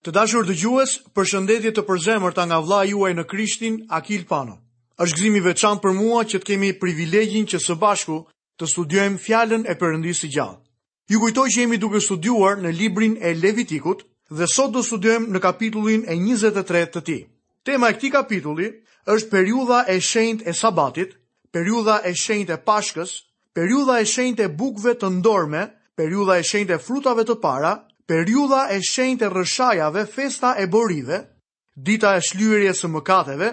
Të dashur dëgjues, përshëndetje të përzemërta nga vëllai juaj në Krishtin, Akil Pano. Është gëzim i veçantë për mua që të kemi privilegjin që së bashku të studiojmë fjalën e Perëndisë së gjallë. Ju kujtoj që jemi duke studiuar në librin e Levitikut dhe sot do studiojmë në kapitullin e 23 të tij. Tema e këtij kapitulli është periudha e shenjtë e Sabatit, periudha e shenjtë e Pashkës, periudha e shenjtë e bukëve të ndorme, periudha e shenjtë e frutave të para, periudha e shenjtë e rrëshajave, festa e borive, dita e shlyerjes së mëkateve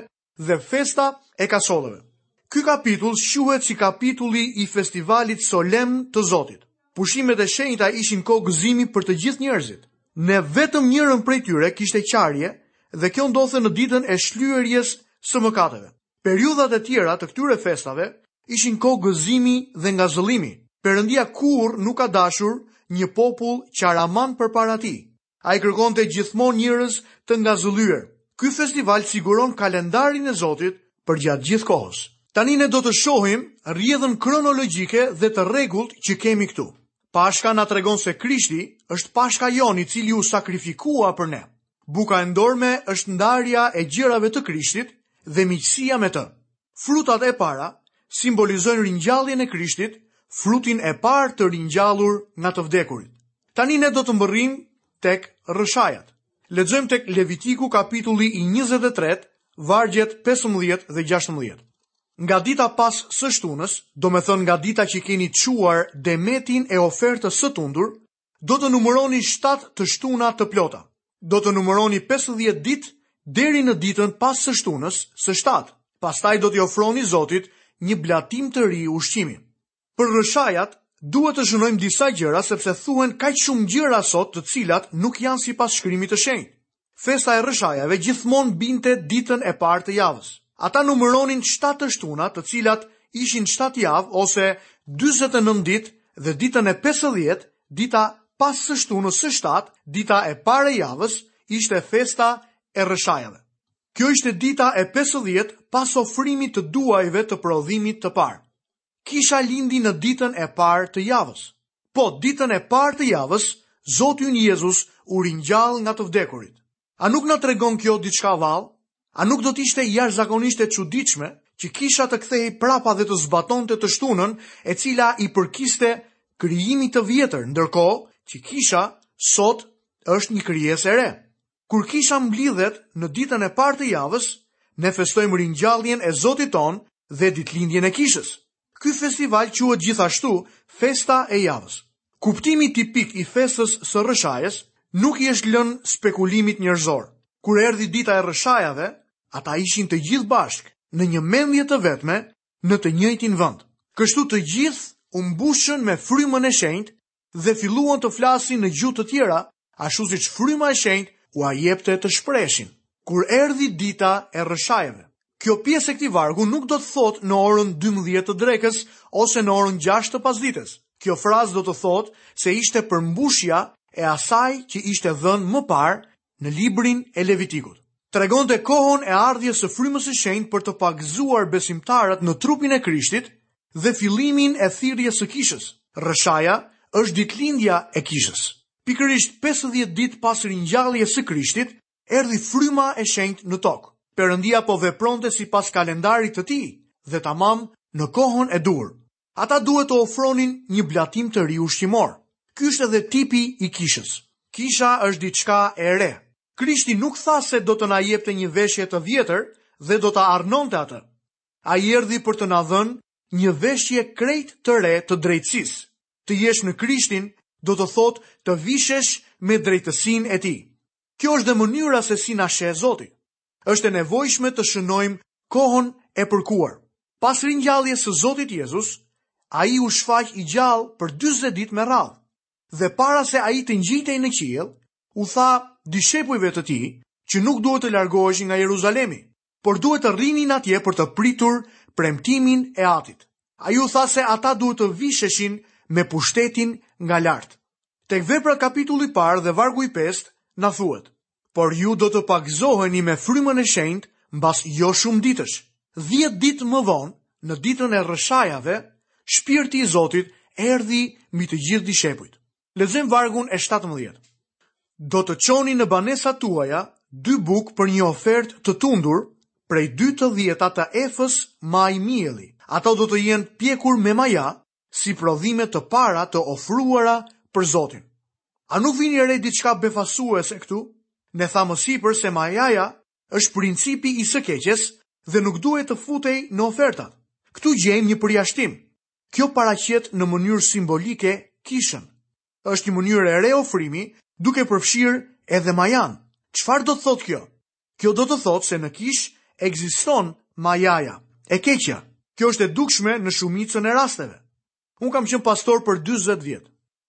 dhe festa e kasolleve. Ky kapitull shquhet si kapitulli i festivalit solemn të Zotit. Pushimet e shenjta ishin kohë gëzimi për të gjithë njerëzit. Në vetëm njërën prej tyre kishte qarje dhe kjo ndodhte në ditën e shlyerjes së mëkateve. Periudhat e tjera të këtyre festave ishin kohë gëzimi dhe ngazëllimi. Perëndia kurrë nuk ka dashur një popull qaraman përpara tij. Ai kërkonte gjithmonë njerëz të ngazëllyer. Ky festival siguron kalendarin e Zotit përgjatë gjithë kohës. Tani ne do të shohim rrjedhën kronologjike dhe të rregullt që kemi këtu. Pashka na tregon se Krishti është Pashka jonë i cili u sakrifikua për ne. Buka e ndorme është ndarja e gjërave të Krishtit dhe miqësia me të. Frutat e para simbolizojnë ringjalljen e Krishtit, frutin e parë të ringjallur nga të vdekurit. Tani ne do të mbërrijmë tek rrëshajat. Lexojmë tek Levitiku kapitulli i 23, vargjet 15 dhe 16. Nga dita pas së shtunës, domethënë nga dita që keni çuar demetin e ofertës së tundur, Do të numëroni shtatë të shtuna të plota. Do të numëroni pesëdhjetë ditë deri në ditën pas së shtunës së shtatë. Pastaj do t'i ofroni Zotit një blatim të ri ushqimi. Për rrëshajat, duhet të shënojmë disa gjëra sepse thuhen kaq shumë gjëra sot të cilat nuk janë sipas Shkrimit të Shenjtë. Festa e rrëshajave gjithmonë binte ditën e parë të javës. Ata numëronin shtatë të shtuna, të cilat ishin shtatë javë ose 49 ditë dhe ditën e 50, dita pas së shtunës së shtatë, dita e parë e javës, ishte festa e rrëshajave. Kjo ishte dita e 50 pas ofrimit të duajve të prodhimit të parë. Kisha lindi në ditën e parë të javës. Po, ditën e parë të javës, Zoti ynë Jezus u ringjall nga të vdekurit. A nuk na tregon kjo diçka vallë? A nuk do të ishte jashtëzakonisht e çuditshme që kisha të kthehej prapa dhe të zbatonte të shtunën, e cila i përkiste krijimit të vjetër, ndërkohë që kisha sot është një krijesë e re? Kur kisha mblidhet në ditën e parë të javës, ne festojmë ringjalljen e Zotit tonë dhe ditëlindjen e kishës. Ky festival quhet gjithashtu Festa e Javës. Kuptimi tipik i festës së Rrëshajës nuk i është lënë spekulimit njerëzor. Kur erdhi dita e Rrëshajave, ata ishin të gjithë bashkë, në një mendje të vetme, në të njëjtin vend. Kështu të gjithë u mbushën me Frymën e Shenjtë dhe filluan të flasin në gjuhë të tjera, ashtu siç Fryma e Shenjtë ua jepte të shpreheshin. Kur erdhi dita e rrëshajave. Kjo pjesë e këtij vargu nuk do të thotë në orën dymbëdhjetë të drekës ose në orën gjashtë të pasdites. Kjo frazë do të thotë se ishte përmbushja e asaj që ishte dhënë më parë në librin e Levitikut. Tregonte kohën e ardhjes së Frymës së Shenjtë për të pagëzuar besimtarët në trupin e Krishtit dhe fillimin e thirrjes së Kishës. Rrëshaja është ditëlindja e Kishës. Pikërisht pesëdhjetë ditë pas ringjalljes së Krishtit, erdhi Fryma e Shenjtë në tokë. Perëndia po vepronte sipas kalendarit të tij dhe tamam në kohën e duhur. Ata duhet të ofronin një blatim të ri ushqimor. Ky është edhe tipi i kishës. Kisha është diçka e re. Krishti nuk tha se do të na jepte një veshje të vjetër dhe do ta arnonte atë. Ai erdhi për të na dhënë një veshje krejt të re të drejtësisë. Të jesh në Krishtin do të thotë të vishesh me drejtësinë e tij. Kjo është dhe mënyra se si na sheh Zoti. është e nevojshme të shënojmë kohën e përkuar. Pas ringjalljes së Zotit Jezus, ai u shfaq i gjallë për 40 ditë me radhë, dhe para se ai të ngjitej në qiell, u tha dishepujve të tij që nuk duhet të largoheshin nga Jeruzalemi, por duhet të rrinin atje për të pritur premtimin e atit. Ai u tha se ata duhet të visheshin me pushtetin nga lart. Tek Veprat kapitulli i parë dhe vargu i pestë, na thuhet, por ju do të pagëzoheni me frymën e shenjtë mbas jo shumë ditësh. Dhjetë ditë më vonë, në ditën e rrëshajave, shpirti i Zotit erdhi mbi të gjithë dishepujt. Lexojmë vargun e 17. Do të çoni në banesat tuaja dy bukë për një ofertë të tundur prej dy të dhjeta të efës majë mielli. Ato do të jenë pjekur me maja si prodhime të para të ofruara për Zotin. A nuk vini re diçka befasuese këtu? Ne thamë më sipër se majaja është principi i së keqes dhe nuk duhej të futej në ofertat. Këtu gjejmë një përjashtim. Kjo paraqet në mënyrë simbolike kishën. Është një mënyrë e re ofrimi, duke përfshirë edhe majan. Çfarë do të thotë kjo? Kjo do të thotë se në kishë ekziston majaja e keqe. Kjo është e dukshme në shumicën e rasteve. Unë kam qenë pastor për 40 vjet.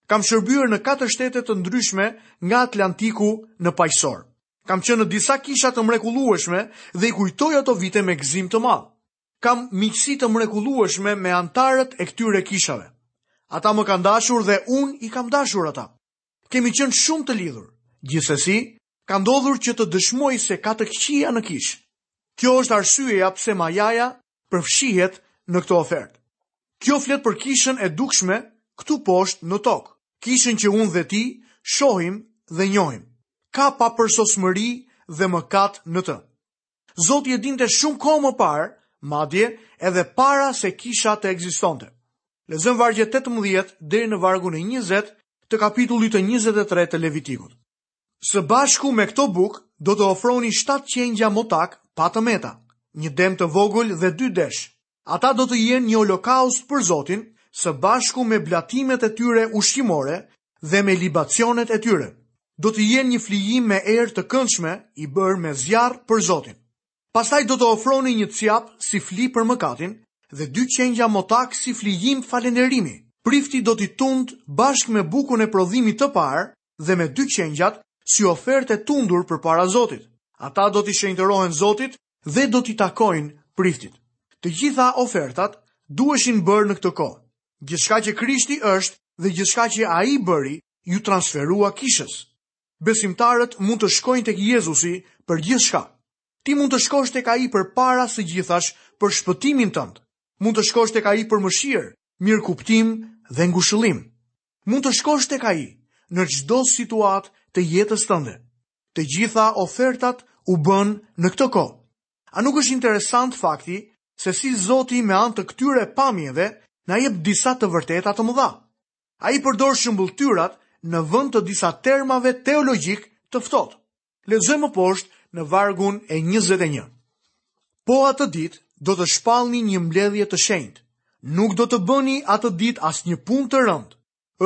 Kam shërbyer në katër shtete të ndryshme nga Atlantiku në Paqësor. Kam qenë në disa kisha të mrekullueshme dhe i kujtoj ato vite me gëzim të madh. Kam miqësi të mrekullueshme me anëtarët e këtyre kishave. Ata më kanë dashur dhe unë i kam dashur ata. Kemi qenë shumë të lidhur. Gjithsesi, ka ndodhur që të dëshmoj se ka të këqija në kishë. Kjo është arsyeja pse majaja përfshihet në këtë ofertë. Kjo flet për kishën e dukshme këtu poshtë në tokë, kishën që unë dhe ti shohim dhe njohim. Ka papërsosmëri dhe mëkat në të. Zoti e dinte shumë kohë më parë, madje edhe para se kisha të ekzistonte. Lexojmë vargjet 18 deri në vargun e 20 të kapitullit të 23 të Levitikut. Së bashku me këto bukë do të ofroni 7 qengja motak pa të meta, një dem të vogël dhe dy desh, Ata do të jenë një holokaust për Zotin, së bashku me blatimet e tyre ushqimore dhe me libacionet e tyre. Do të jenë një flijim me erë të këndshme i bërë me zjarr për Zotin. Pastaj do të ofroni një cjap si fli për mëkatin dhe dy qengja motak si flijim falënderimi. Prifti do t'i tundë bashkë me bukën e prodhimit të parë dhe me dy qengjat si ofertë e tundur përpara Zotit. Ata do t'i shenjtërohen Zotit dhe do t'i takojnë priftit. Të gjitha ofertat duheshin bërë në këtë kohë. Gjithçka që Krishti është dhe gjithçka që ai bëri iu transferua kishës. Besimtarët mund të shkojnë tek Jezusi për gjithçka. Ti mund të shkosh tek ai përpara së gjithash për shpëtimin tënd. Mund të shkosh tek ai për mëshirë, mirëkuptim dhe ngushëllim. Mund të shkosh tek ai në çdo situatë të jetës tënde. Të gjitha ofertat u bënë në këtë kohë. A nuk është interesant fakti se si Zoti me anë të këtyre pamjeve na jep disa të vërteta të mëdha? Ai përdor shëmbëlltyrat në vend të disa termave teologjikë të ftohtë. Lexojmë poshtë në vargun e 21. Po atë ditë do të shpallni një mbledhje të shenjtë. Nuk do të bëni atë ditë asnjë punë të rëndë.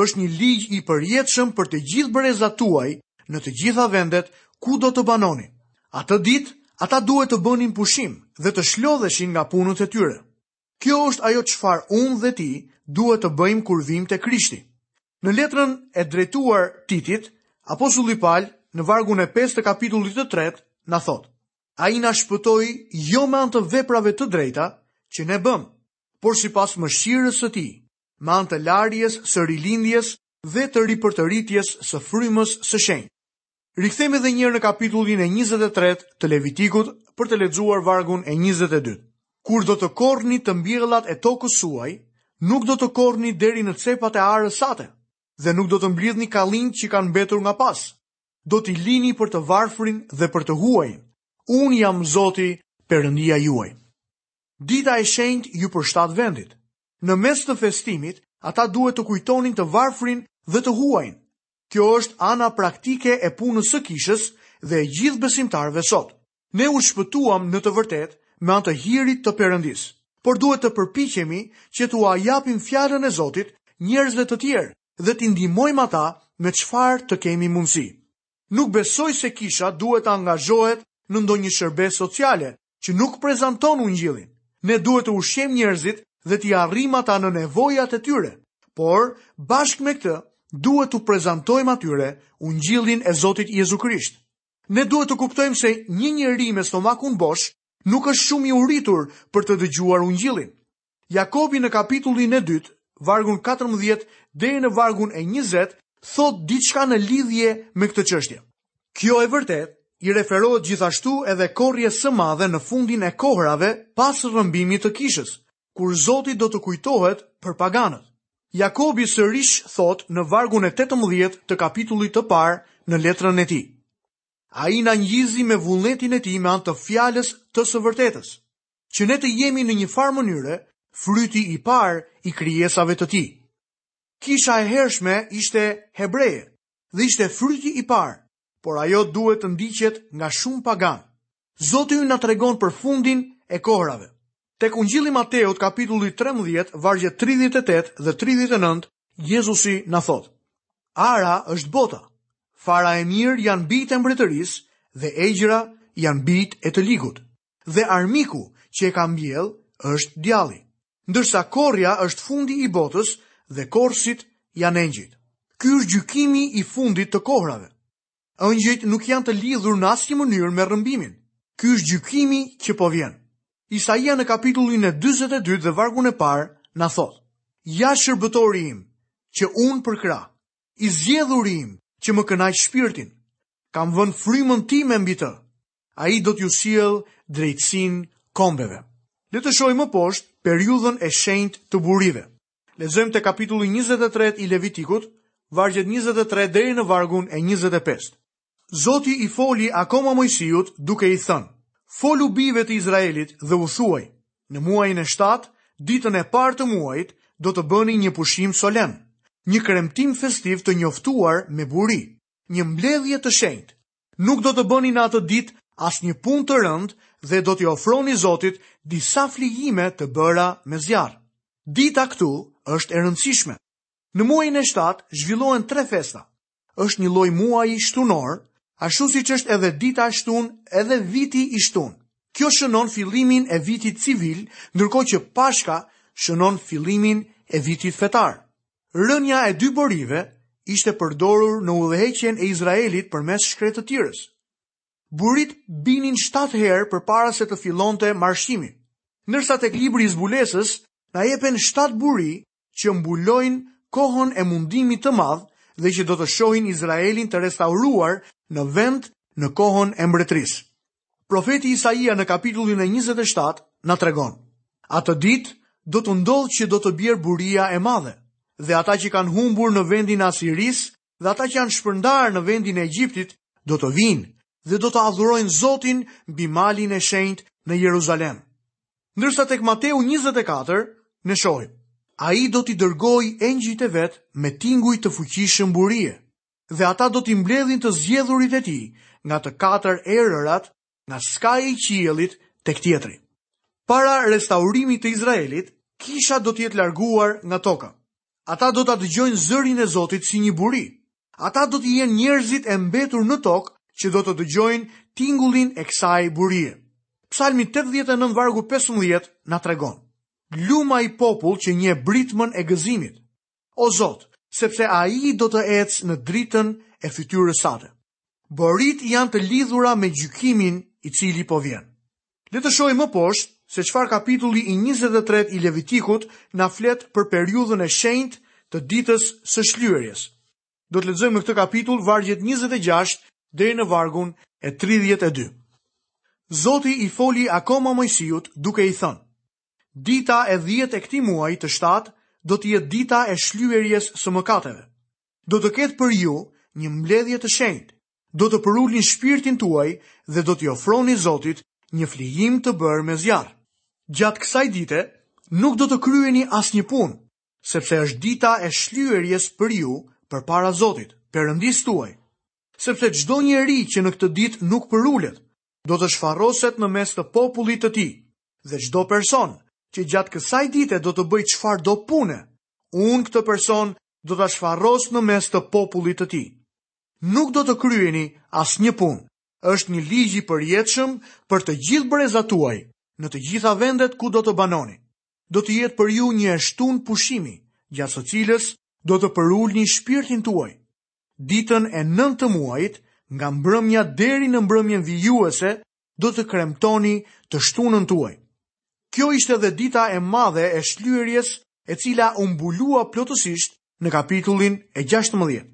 Është një ligj i përjetshëm për të gjithë brezat tuaj në të gjitha vendet ku do të banoni. Atë ditë ata duhet të bënin pushim dhe të shlodheshin nga punët e tyre. Kjo është ajo çfarë unë dhe ti duhet të bëjmë kur vijmë te Krishti. Në letrën e drejtuar Titit, apostulli Paul në vargun e pestë të kapitullit të tretë na thotë: Ai na shpëtoi jo me anë të veprave të drejta që ne bëmë, por sipas mëshirës së tij, me anë të larjes së rilindjes dhe të ripërtëritjes së Frymës së Shenjtë. Rikthehemi edhe një herë në kapitullin e 23 të Levitikut për të lexuar vargun e 22. Kur do të korrni të mbjellat e tokës suaj, nuk do të korrni deri në cepat e arës sate, dhe nuk do të mblidhni kallinjtë që kanë mbetur nga pas. Do t'i lini për të varfrin dhe për të huajin. Unë jam Zoti, Perëndia juaj. Dita e shenjtë iu përshtat vendit. Në mes të festimit, ata duhet të kujtonin të varfrin dhe të huajin. Kjo është ana praktike e punës së Kishës dhe e gjithë besimtarëve sot. Ne u shpëtuam në të vërtetë me anë të hirit të Perëndisë, por duhet të përpiqemi që t'ua japim fjalën e Zotit njerëzve të tjerë dhe t'i ndihmojmë ata me çfarë të kemi mundësi. Nuk besoj se Kisha duhet të angazhohet në ndonjë shërbesë sociale, që nuk prezanton ungjillin. Ne duhet të ushqejmë njerëzit dhe t'i arrijmë ata në nevojat e tyre, por bashkë me këtë duhet t'u prezantojmë atyre ungjillin e Zotit Jezu Krisht. Ne duhet të kuptojmë se një njeri me stomakun bosh nuk është shumë i uritur për të dëgjuar ungjillin. Jakobi në kapitullin e dytë, vargun katërmbëdhjetë deri në vargun e njëzet, thotë diçka në lidhje me këtë çështje. Kjo e vërtetë i referohet gjithashtu edhe korrjes së madhe në fundin e kohërave pas rrëmbimit të kishës, kur Zoti do të kujtohet për paganët. Jakobi sërish thotë në vargun e tetëmbëdhjetë të kapitullit të parë në letrën e tij, Ai na ngjizi me vullnetin e tij me anë të fjalës të së vërtetës. që ne të jemi në një farë mënyre fryti i parë i krijesave të tij. Kisha e hershme ishte hebreje dhe ishte fryti i parë, por ajo duhet të ndiqet nga shumë paganë. Zoti ynë na tregon për fundin e kohrave. Tek Ungjilli i Mateut kapitulli 13 vargjet 38 dhe 39 Jezusi na thotë: Ara është bota. Fara e mirë janë bijtë e mbretërisë dhe egjra janë bijtë e të ligut. dhe armiku që e ka mbjellë është djalli. Ndërsa korrja është fundi i botës dhe korrësit janë engjëjt. Ky është gjykimi i fundit të kohrave. Engjëjt nuk janë të lidhur në asnjë mënyrë me rrëmbimin. Ky është gjykimi që po vjen. Isaia në kapitullin e 42 dhe vargun e parë na thotë: Ja shërbëtori im, që unë përkrah, i zgjedhuri im, që më kënaq shpirtin. Kam vënë frymën time mbi të. Ai do t'ju sjellë drejtësinë kombeve. Le të shohim më poshtë periudhën e shenjtë të burive. Lexojmë te kapitulli 23 i Levitikut, vargjet 23 deri në vargun e 25. Zoti i foli akoma Moisiut duke i thënë: Folu bijve të Izraelit dhe u thuaj: Në muajin e 7, ditën e parë të muajit, do të bëni një pushim solemn, një kremtim festiv të njoftuar me buri, një mbledhje të shenjtë. Nuk do të bëni në atë ditë asnjë punë të rëndë dhe do t'i ofroni Zotit disa flijime të bëra me zjarr. Dita këtu është e rëndësishme. Në muajin e shtatë zhvillohen tre festa. Është një lloj muaji shtunor, ashtu siç është edhe dita e shtunë, edhe viti i shtunë. Kjo shënon fillimin e vitit civil, ndërkohë që Pashka shënon fillimin e vitit fetar. Rënia e dy borive ishte përdorur në udhëheqjen e Izraelit përmes shkretëtirës. Buritë binin shtatë herë përpara se të fillonte marshimi, ndërsa tek libri i zbulesës na jepen shtatë buri që mbulojnë kohën e mundimit të madh dhe që do të shohin Izraelin të restauruar në vend në kohën e mbretërisë. Profeti Isaia në kapitullin e njëzet e shtatë na tregon, Atë ditë do të ndodhë që do të bjerë buria e madhe, dhe ata që kanë humbur në vendin e Asirisë dhe ata që janë shpërndarë në vendin e Egjiptit do të vijnë dhe do të adhurojnë Zotin mbi malin e shenjtë në Jeruzalem. Ndërsa tek Mateu 24 ne shohim, ai do t'i dërgojë engjëjt e vet me tinguj të fuqishëm burie, dhe ata do t'i mbledhin të zgjedhurit e tij nga të katër erërat nga skaji i qiellit tek tjetri. Para restaurimit të Izraelit, kisha do të jetë larguar nga toka. Ata do ta dëgjojnë zërin e Zotit si një buri. Ata do të jenë njerëzit e mbetur në tokë që do të dëgjojnë tingullin e kësaj burie. Psalmi 89 vargu 15 na tregon. Lum ai popull që njeh britmën e gëzimit. O Zot, sepse ai do të ecë në dritën e fytyrës sate. Boritë janë të lidhura me gjykimin i cili po vjen. Le të shohim më poshtë se çfarë kapitulli i 23 i Levitikut na flet për periudhën e shenjtë të ditës së shlyerjes. Do të lexojmë në këtë kapitull vargjet 26 deri në vargun e 32. Zoti i foli akoma Moisiut duke i thënë: Dita e dhjetë e këtij muaji të shtatë do të jetë dita e shlyerjes së mëkateve. Do të ketë për ju një mbledhje të shenjtë. Do të përulni shpirtin tuaj dhe do t'i ofroni Zotit një flijim të bërë me zjarr. Gjatë kësaj dite nuk do të kryeni asnjë punë, sepse është dita e shlyerjes për ju përpara Zotit, Perëndisë tuaj. Sepse çdo njeri që në këtë ditë nuk përulet, do të shfarroset në mes të popullit të tij, dhe çdo person, që gjatë kësaj dite do të bëjë çfarë do pune, unë këtë person do ta shfarros në mes të popullit të tij. Nuk do të kryeni asnjë punë. Është një ligj i përjetshëm për të gjithë brezat tuaj, në të gjitha vendet ku do të banoni. Do të jetë për ju një e shtunë pushimi, gjatë së cilës do të përulni shpirtin tuaj, Ditën e nëntë të muajit, nga mbrëmja deri në mbrëmjen vijuese, do të kremtoni të shtunën tuaj. Kjo ishte dhe dita e madhe e shlyerjes e cila u mbulua plotësisht në kapitullin e gjashtëmbëdhjetë.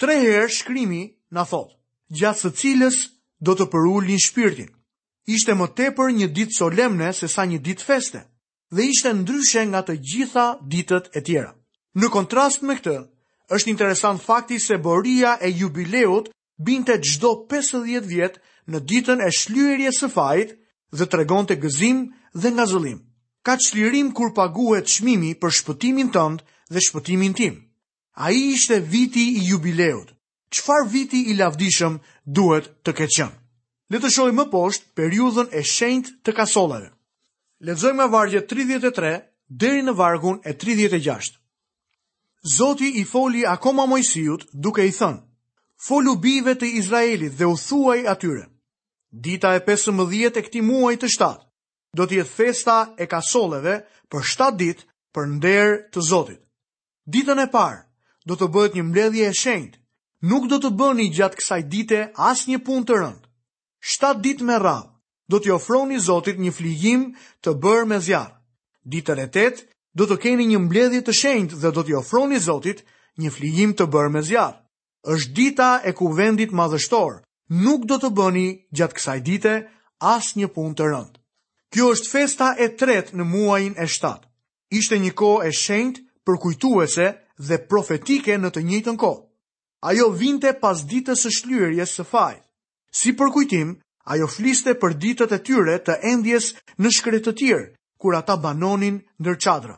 Tre herë shkrimi na thotë, gjatë së cilës do të përulni shpirtin. Ishte më tepër një ditë solemne sesa një ditë feste. dhe ishte ndryshe nga të gjitha ditët e tjera. Në kontrast me këtë, është interesant fakti se boria e jubileut binte çdo 50 vjet në ditën e shlyerjes së fajit dhe tregonte gëzim dhe ngazëllim. Ka çlirim kur paguhet çmimi për shpëtimin tënd dhe shpëtimin tim. Ai ishte viti i jubileut, Çfarë viti i lavdishëm duhet të ketë qenë? Le të shohim më poshtë periudhën e shenjtë të kasolleve. Lexojmë nga vargu 33 deri në vargun e 36. Zoti i foli akoma Moisiut duke i thënë, folu bijve të Izraelit dhe u thuaj atyre. Dita e 15 e këtij muaji të 7 do të jetë festa e kasolleve për 7 ditë për nder të Zotit. Ditën e parë do të bëhet një mbledhje e shenjtë. Nuk do të bëni gjatë kësaj dite asnjë punë të rëndë. Shtatë ditë me radhë do t'i ofroni Zotit një flijim të bërë me zjarr. Ditën e tetë do të keni një mbledhje të shenjtë dhe do t'i ofroni Zotit një flijim të bërë me zjarr. Është dita e Kuvendit Madhështor, nuk do të bëni gjatë kësaj dite asnjë punë të rëndë. Kjo është festa e tretë në muajin e shtatë. Ishte një kohë e shenjtë, përkujtuese dhe profetike në të njëjtën kohë. Ajo vinte pas ditës së Shlyerjes së Fajit. Si përkujtim, ajo fliste për ditët e tyre të endjes në Shkretëtirë, kur ata banonin ndër çadra.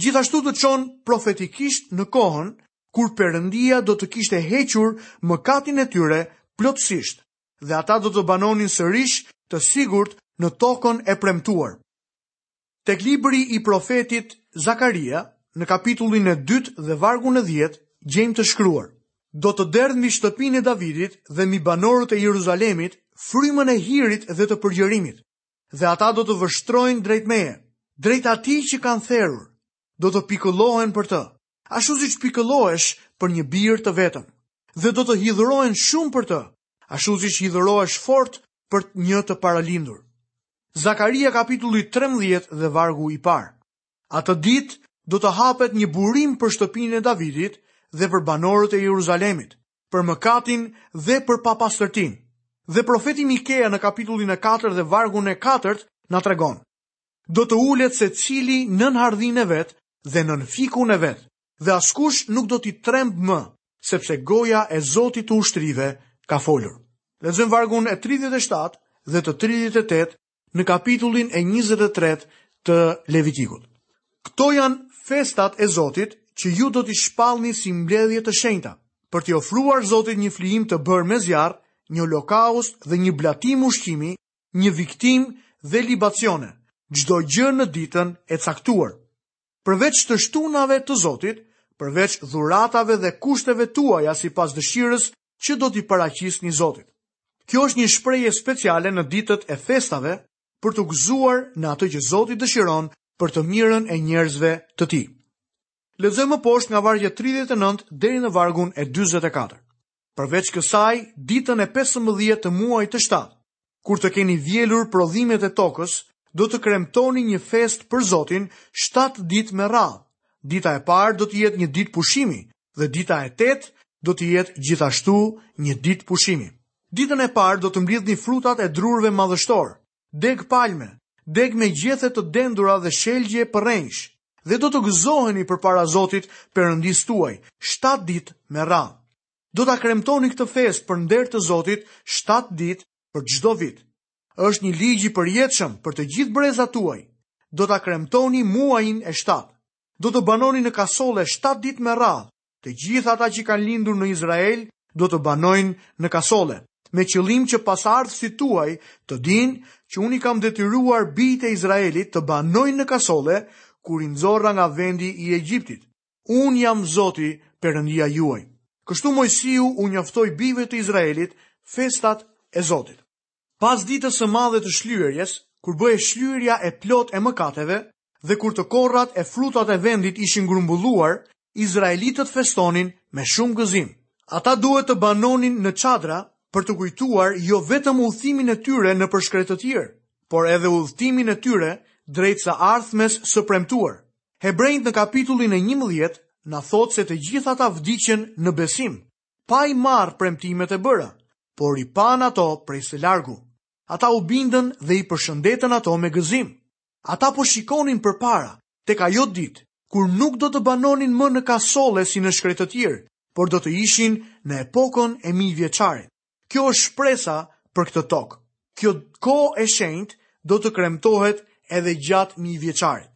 Gjithashtu të çon profetikisht në kohën kur Perëndia do të kishte hequr mëkatin e tyre plotësisht dhe ata do të banonin sërish të sigurt në Tokën e Premtuar. Tek libri i profetit Zakaria, në kapitullin e dytë dhe vargun e dhjetë, gjejmë të shkruar, Do të derdh mbi shtëpinë e Davidit dhe mbi banorët e Jeruzalemit frymën e hirit dhe të përgjërimit, dhe ata do të vështrojnë drejt meje, drejt atij që kanë therur, do të pikëllohen për të, ashtu siç pikëllohesh për një bir të vetëm, dhe do të hidhërohen shumë për të, ashtu siç hidhërohesh fort për një të paralindur. Zakaria kapitulli 13 dhe vargu i parë. Atë ditë do të hapet një burim për shtëpinë e Davidit dhe për banorët e Jeruzalemit, për mëkatin dhe për papastërtinë. Dhe profeti Mikea në kapitullin e 4 dhe vargun e 4 na tregon. Do të ulet secili nën hardhinë e vet dhe nën fikun e vet, dhe askush nuk do t'i trembë më, sepse goja e Zotit të ushtrive ka folur. Lexojmë vargun e 37 dhe të 38 në kapitullin e 23 të Levitikut. Këto janë festat e Zotit që ju do t'i shpallni si mbledhje të shenjta, për t'i ofruar Zotit një flijim të bërë me zjarr, një olokaust dhe një blatim ushqimi, një viktim dhe libacione, çdo gjë në ditën e caktuar. Përveç të shtunave të Zotit, përveç dhuratave dhe kushteve tuaja sipas dëshirës që do t'i paraqisni Zotit. Kjo është një shprehje speciale në ditët e festave për t'u gëzuar në atë që Zoti dëshiron për të mirën e njerëzve të Tij. Lexojmë më poshtë nga vargu 39 deri në vargun e 44. Përveç kësaj, ditën e pesëmbëdhjetë të muajit të shtatë, kur të keni vjelur prodhimet e tokës, do të kremtoni një festë për Zotin shtatë ditë me radhë. Dita e parë do të jetë një ditë pushimi dhe dita e tetë do të jetë gjithashtu një ditë pushimi. Ditën e parë do të mblidhni frutat e drurëve madhështorë, degë palme, degë me gjethe të dendura dhe shelgje përrenjsh, dhe do të gëzoheni përpara Zotit, Perëndisë tuaj, shtatë ditë me rradhë. Do ta kremtoni këtë festë për nder të Zotit shtatë ditë për çdo vit. Është një ligj i përjetshëm për të gjithë brezat tuaj. Do ta kremtoni muajin e shtatë. Do të banoni në kasolle shtatë ditë me rradhë, Të gjithë ata që kanë lindur në Izrael do të banojnë në kasolle, me qëllim që pasardhësit tuaj të dinë që unë i kam detyruar bijtë e Izraelit të banojnë në kasolle kur i nxora nga vendi i Egjiptit. Unë jam Zoti Perëndia juaj. Kështu Mojsiu u njoftoi bijve të Izraelit festat e Zotit. Pas ditës së madhe të shlyerjes, kur bëhej shlyerja e plotë e mëkateve dhe kur të korrat e frutat e vendit ishin grumbulluar, izraelitët festonin me shumë gëzim. Ata duhet të banonin në çadra për të kujtuar jo vetëm udhëtimin e tyre nëpër shkretëtirë, por edhe udhëtimin e tyre drejt së ardhmes së premtuar. Hebrenjtë në kapitullin e njëmbëdhjetë na thotë se të gjithë ata vdiqën në besim, pa i marrë premtimet e bëra, por i panë ato prej së largu. Ata u bindën dhe i përshëndetën ato me gëzim. Ata po shikonin përpara, tek ajo ditë, kur nuk do të banonin më në kasolle si në shkretëtirë, por do të ishin në epokën e mijëvjeçarit. Kjo është shpresa për këtë tokë. Kjo kohë e shenjtë do të kremtohet edhe gjatë mijëvjeçarit.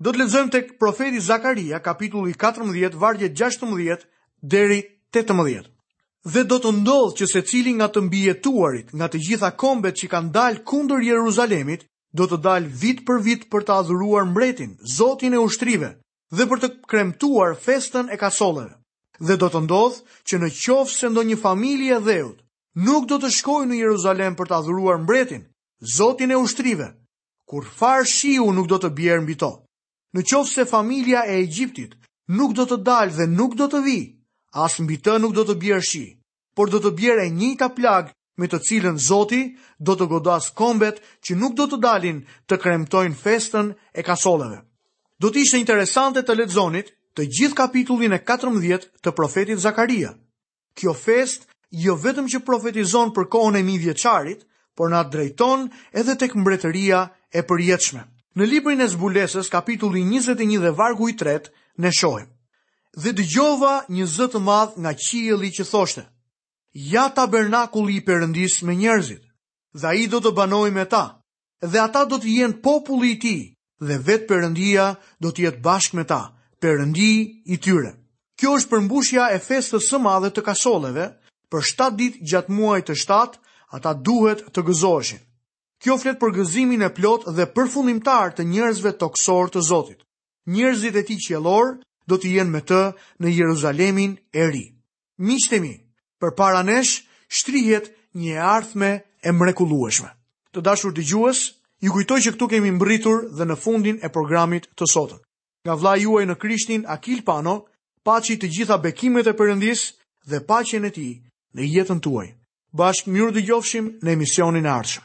Do të lexojmë tek profeti Zakaria, kapitulli 14, vargjet 16 deri 18. Dhe do të ndodhë që secili nga të mbijetuarit, nga të gjitha kombet që kanë dalë kundër Jeruzalemit, do të dalë vit për vit për të adhuruar mbretin, zotin e ushtrive, dhe për të kremtuar festën e kasolleve. Dhe do të ndodhë që në qoftë se ndonjë familje e dheut, nuk do të shkojë në Jeruzalem për të adhuruar mbretin, zotin e ushtrive, Kurrfarë shiu nuk do të bjerë mbi to. Në qoftë se familja e Egjiptit nuk do të dalë dhe nuk do të vijë, as mbi të nuk do të bjerë shi, por do të bjerë e njëjta plagë me të cilën Zoti do të godasë kombet që nuk do të dalin të kremtojnë festën e kasolleve. Do të ishte interesante të lexonit të gjithë kapitullin e katërmbëdhjetë të profetit Zakaria, Kjo festë jo vetëm që profetizon për kohën e mijëvjeçarit, por na drejton edhe tek mbretëria e përjetshme. Në librin e Zbulesës, kapitulli njëzet e një dhe vargu i tretë, ne shohim, Dhe dëgjova një zë të madh nga qielli që thoshte, Ja tabernakulli i Perëndisë me njerëzit, dhe ai do të banojë me ta, Dhe ata do të jenë populli i tij, dhe vetë Perëndia do të jetë bashkë me ta, Perëndi i tyre. Kjo është përmbushja e festës së madhe të kasolleve, për shtatë ditë gjatë muajit të shtatë, ata duhet të gëzoheshin. Kjo flet për gëzimin e plotë dhe përfundimtar të njerëzve tokësorë të Zotit. Njerëzit e tij qiellorë do të jenë me të në Jeruzalemin e Ri. Miqtë e mi, përpara nesh shtrihet një e ardhme e mrekullueshme. Të dashur dëgjues, ju kujtoj që këtu kemi mbërritur dhe në fundin e programit të sotëm. Nga vëllai juaj në Krishtin Akil Pano, paçi të gjitha bekimet e Perëndisë dhe paqen e tij në jetën tuaj. Bashkë mirudëgjofshim në emisionin e ardhshëm.